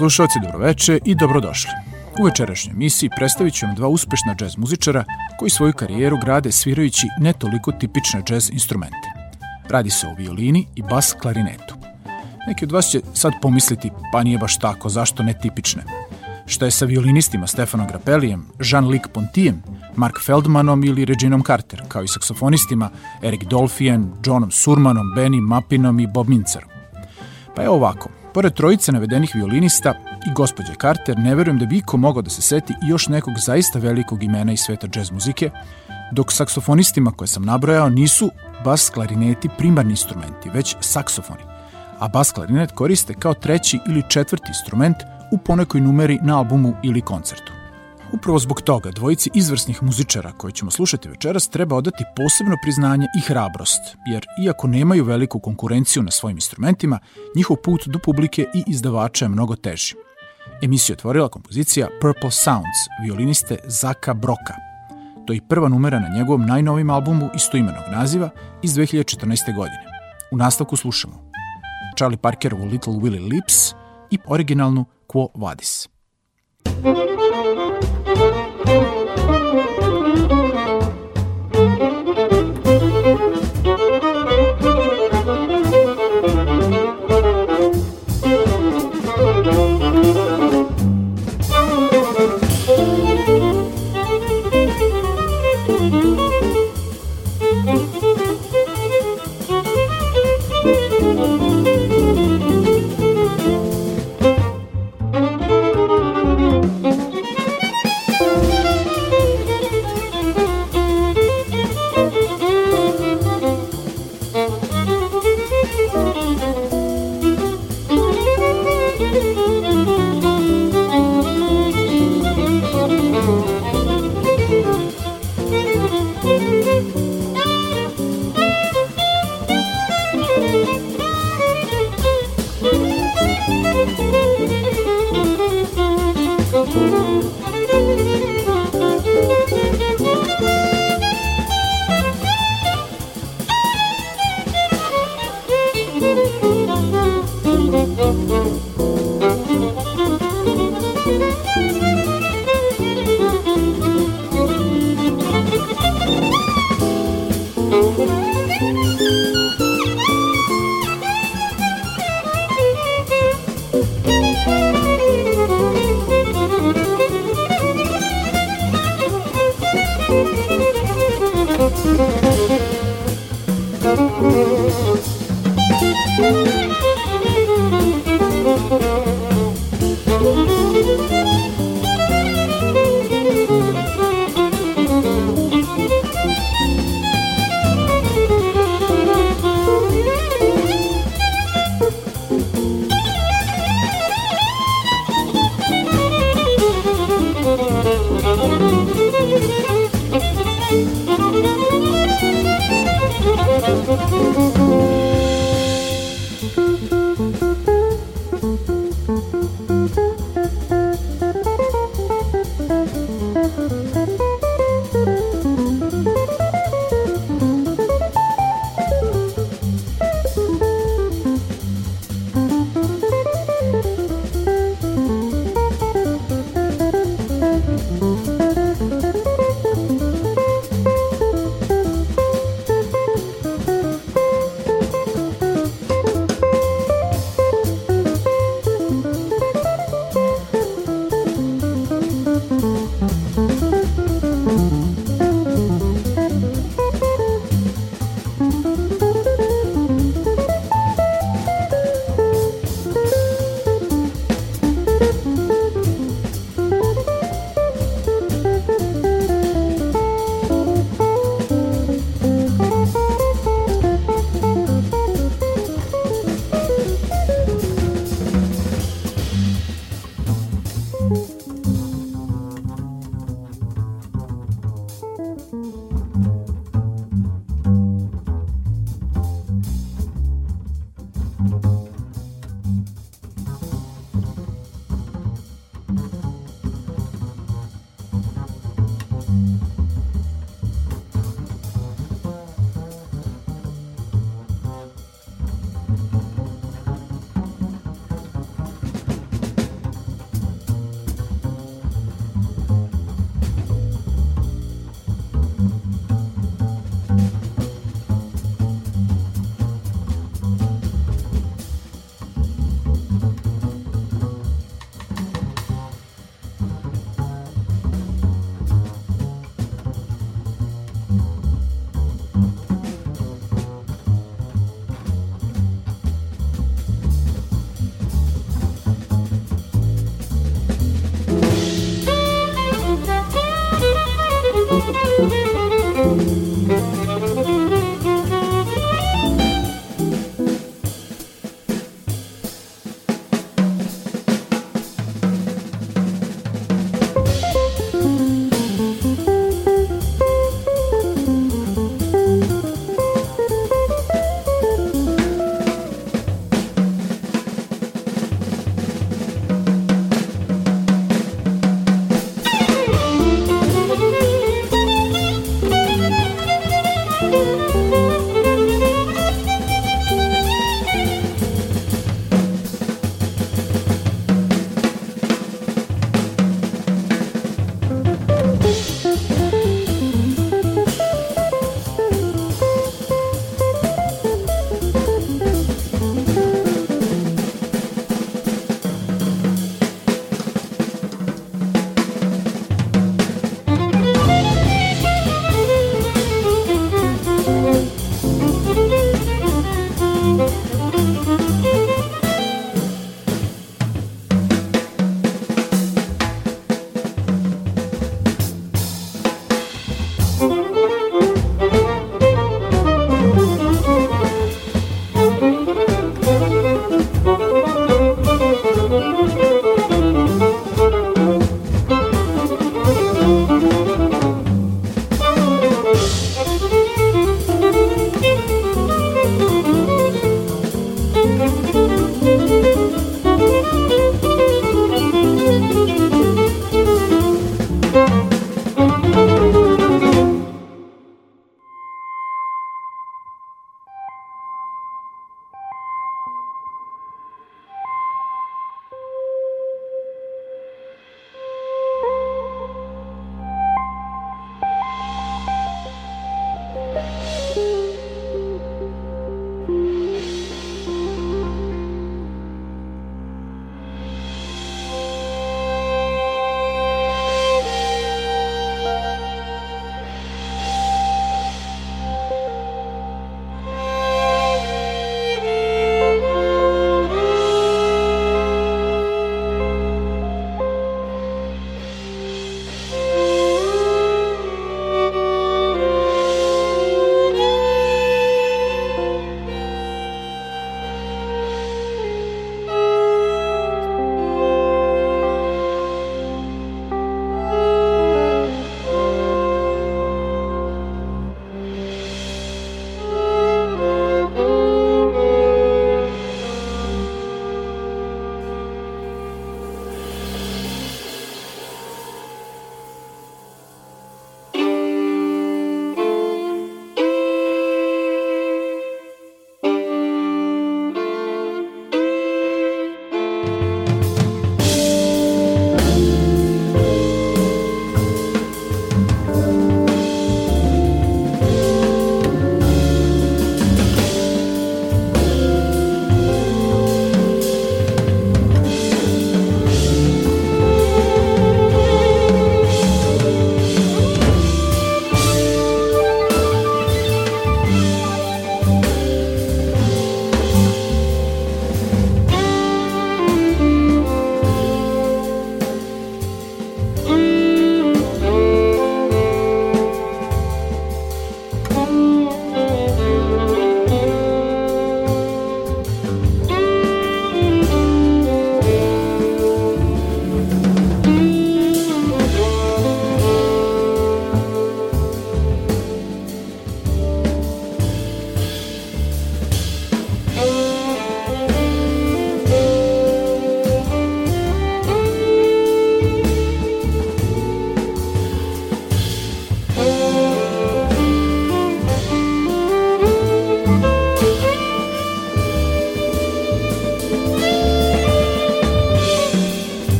slušalci, dobroveče i dobrodošli. U večerašnjoj emisiji predstavit ću vam dva uspešna džez muzičara koji svoju karijeru grade svirajući ne toliko tipične džez instrumente. Radi se o violini i bas klarinetu. Neki od vas će sad pomisliti, pa nije baš tako, zašto ne tipične? Šta je sa violinistima Stefanom Grappellijem, Jean-Luc Pontijem, Mark Feldmanom ili Reginom Carter, kao i saksofonistima Eric Dolphien, Johnom Surmanom, Benny Mappinom i Bob Mincerom? Pa je ovako, pored trojice navedenih violinista i gospođe Carter, ne verujem da bi iko mogao da se seti još nekog zaista velikog imena iz sveta džez muzike, dok saksofonistima koje sam nabrojao nisu bas klarineti primarni instrumenti, već saksofoni, a bas klarinet koriste kao treći ili četvrti instrument u ponekoj numeri na albumu ili koncertu. Upravo zbog toga dvojici izvrsnih muzičara koje ćemo slušati večeras treba odati posebno priznanje i hrabrost, jer iako nemaju veliku konkurenciju na svojim instrumentima, njihov put do publike i izdavača je mnogo teži. Emisiju otvorila kompozicija Purple Sounds violiniste Zaka Broka. To je i prva numera na njegovom najnovijem albumu istoimenog naziva iz 2014. godine. U nastavku slušamo Charlie Parkerovu Little Willie Lips i originalnu Quo Vadis.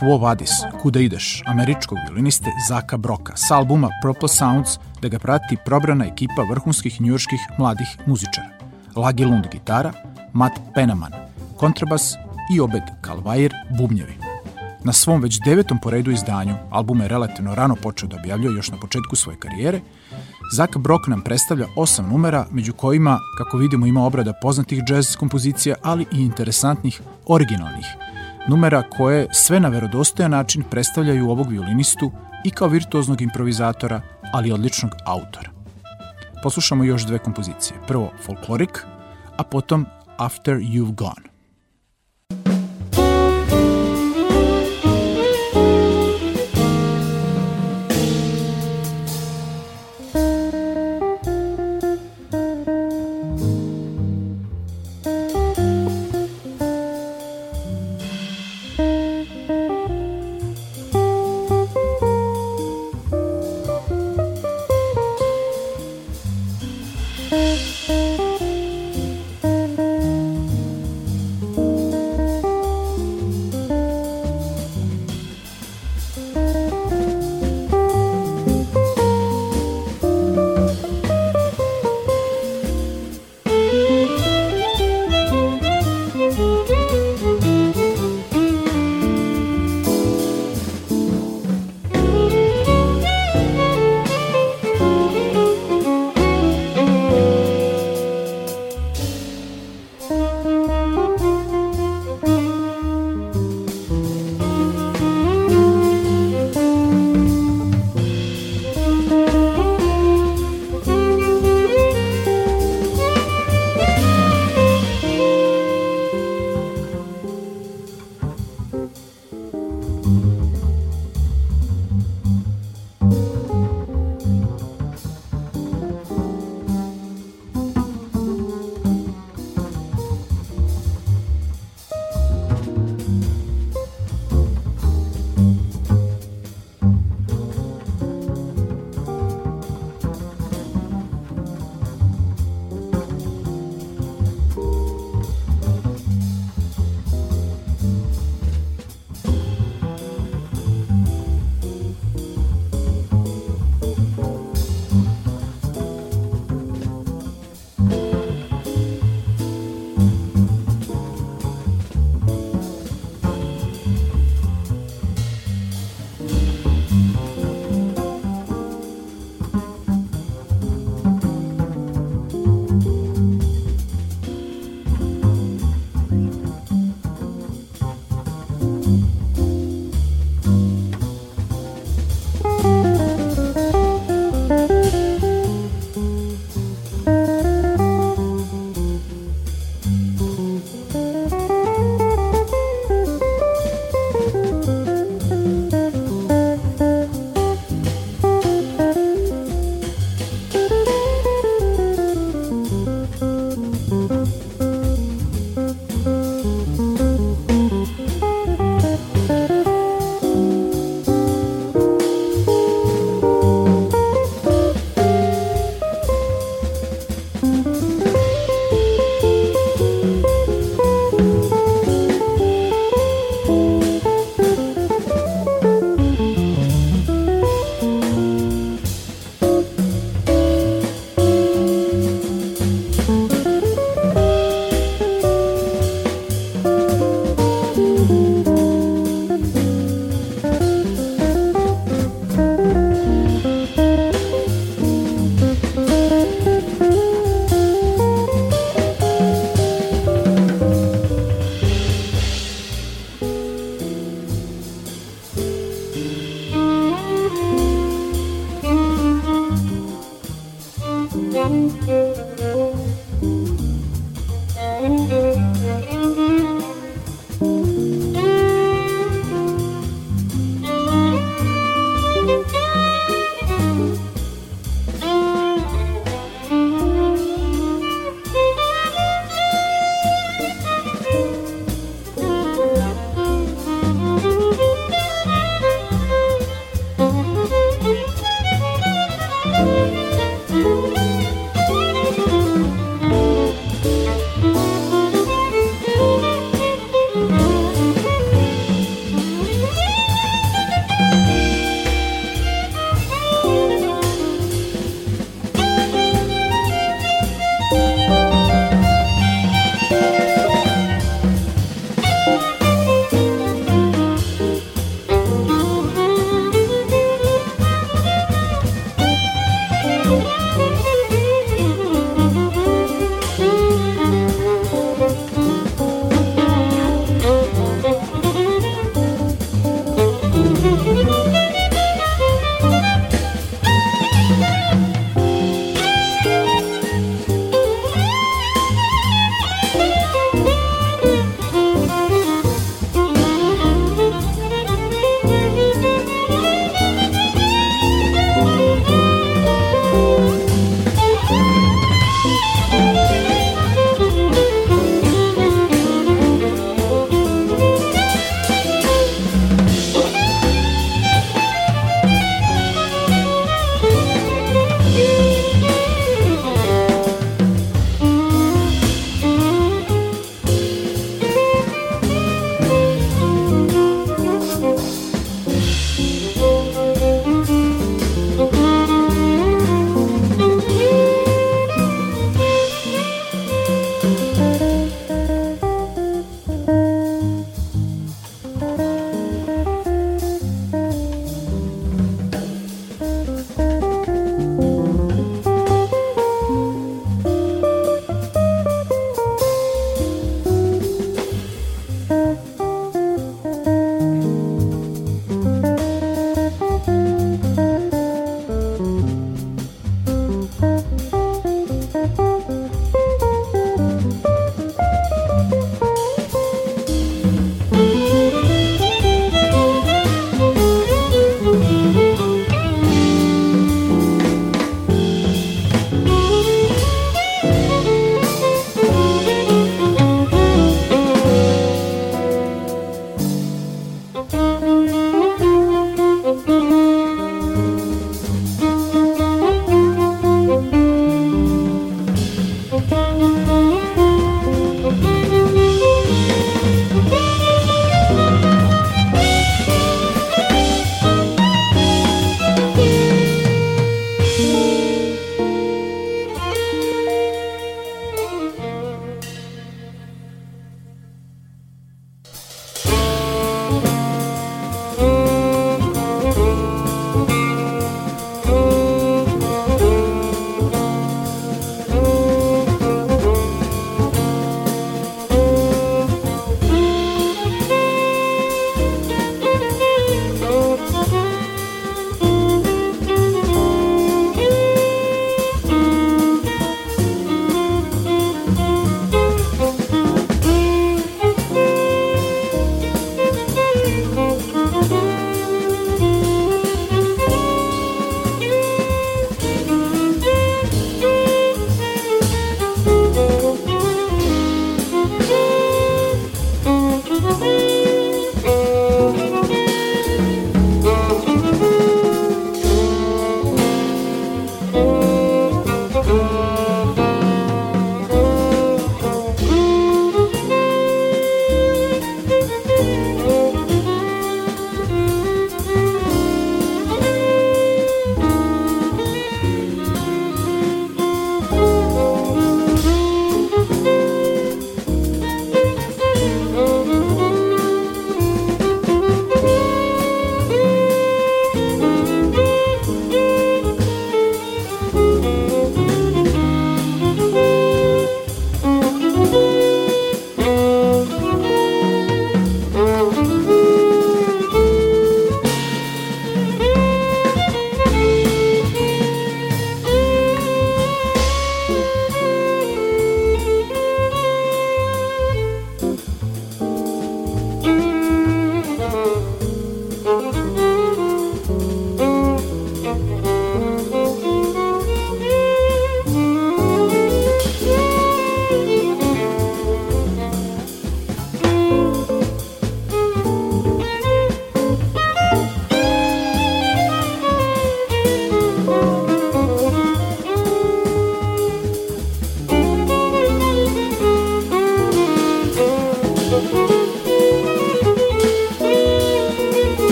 Quo Vadis, Kuda ideš, američkog violiniste Zaka Broka, s albuma Purple Sounds, da ga prati probrana ekipa vrhunskih njujorskih mladih muzičara. Lagi Lund gitara, Matt Penaman, kontrabas i Obed Kalvair bubnjevi. Na svom već devetom po redu izdanju, album je relativno rano počeo da objavljuje još na početku svoje karijere, Zak Brok nam predstavlja osam numera, među kojima, kako vidimo, ima obrada poznatih džez kompozicija, ali i interesantnih, originalnih, numera koje sve na verodostojan način predstavljaju ovog violinistu i kao virtuoznog improvizatora, ali odličnog autora. Poslušamo još dve kompozicije. Prvo Folklorik, a potom After You've Gone.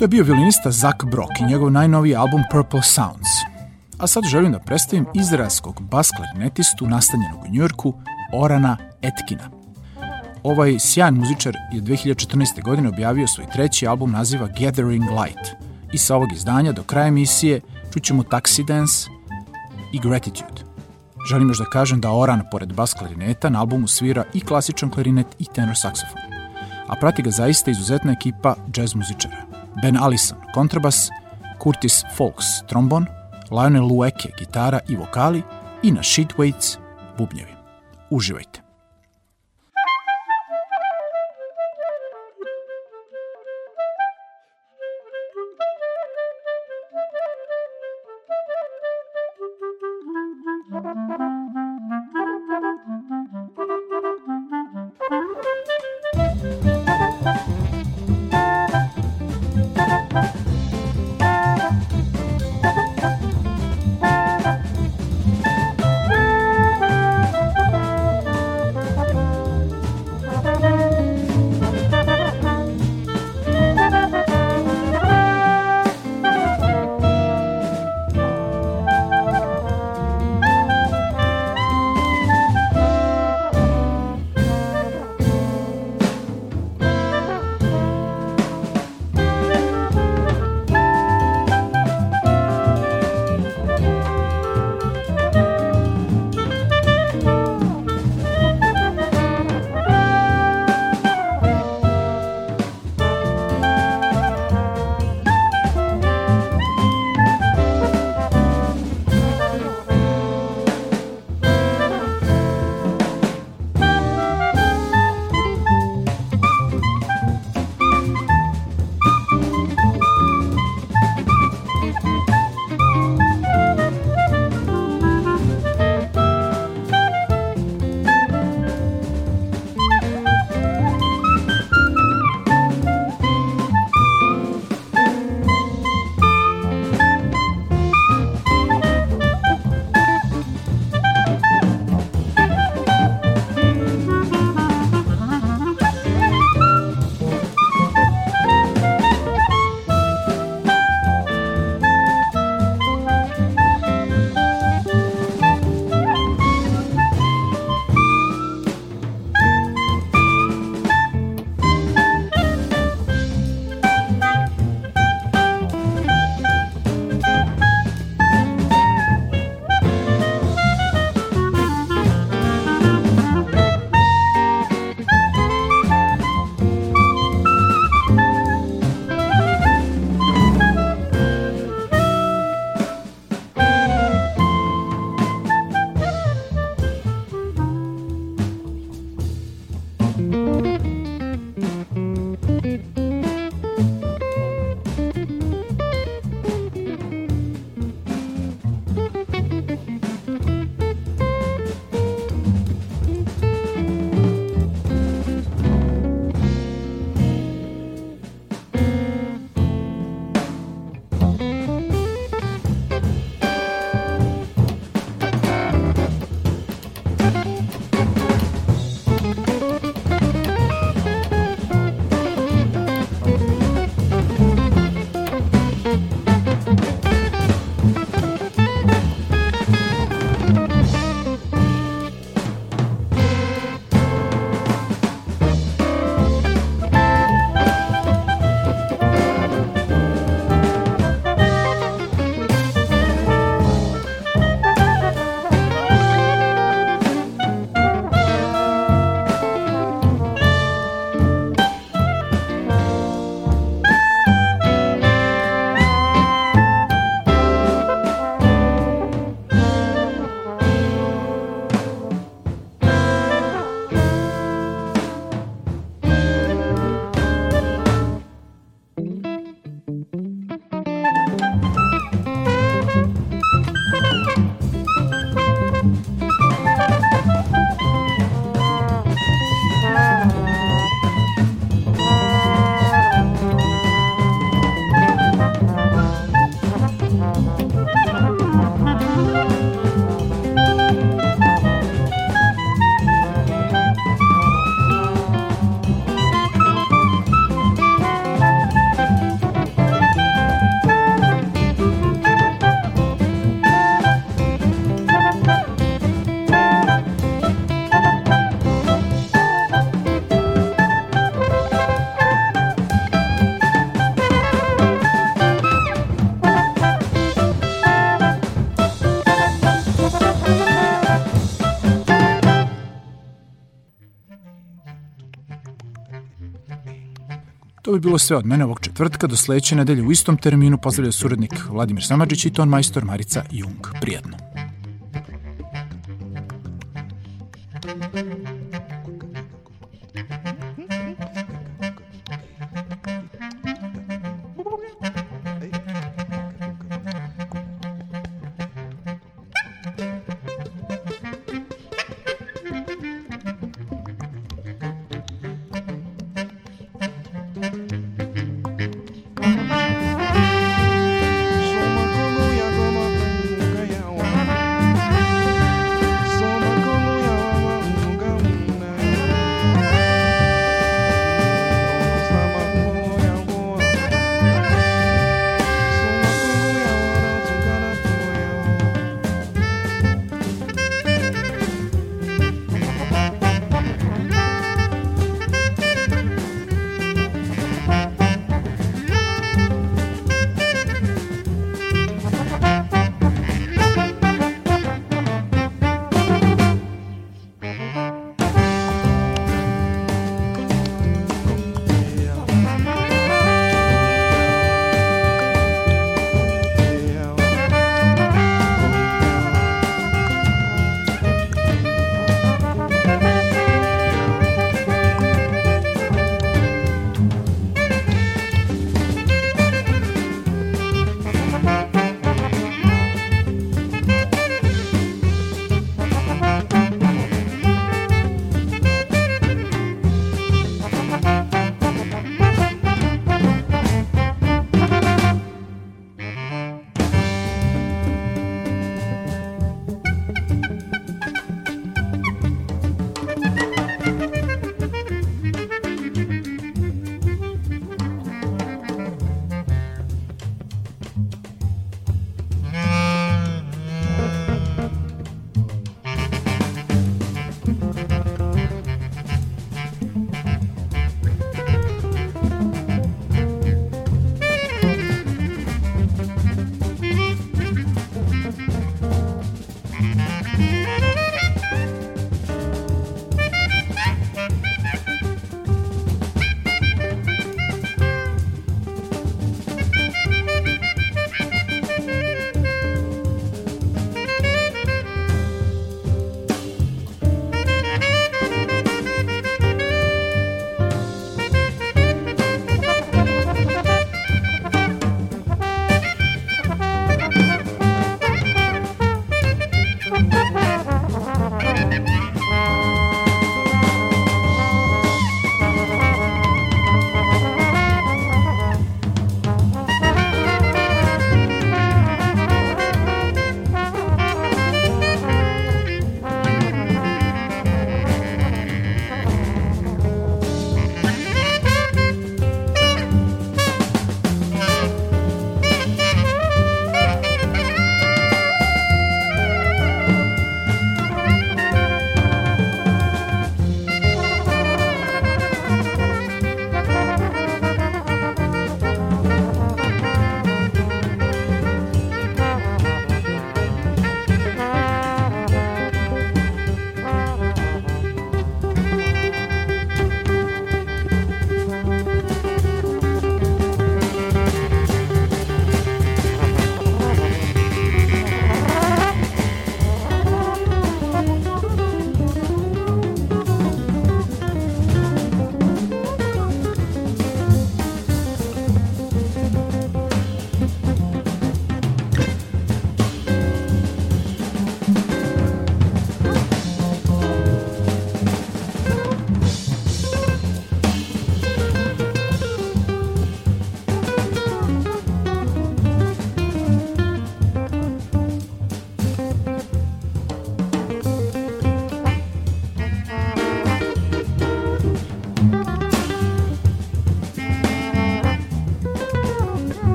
To je bio violinista Zak Brock i njegov najnoviji album Purple Sounds. A sad želim da predstavim izraelskog bas klarinetistu nastanjenog u Njujorku, Orana Etkina. Ovaj sjajan muzičar je 2014. godine objavio svoj treći album naziva Gathering Light i sa ovog izdanja do kraja emisije čućemo Taxi Dance i Gratitude. Želim još da kažem da Oran, pored bas klarineta, na albumu svira i klasičan klarinet i tenor saksofon. A prati ga zaista izuzetna ekipa jazz muzičara. Ben Allison, kontrabas, Curtis Folks, trombon, Lionel Lueke, gitara i vokali i na sheetweights, bubnjevi. Uživajte! To bi bilo sve od mene ovog četvrtka. Do sledeće nedelje u istom terminu pozdravlja suradnik Vladimir Samadžić i ton majstor Marica Jung. Prijetno.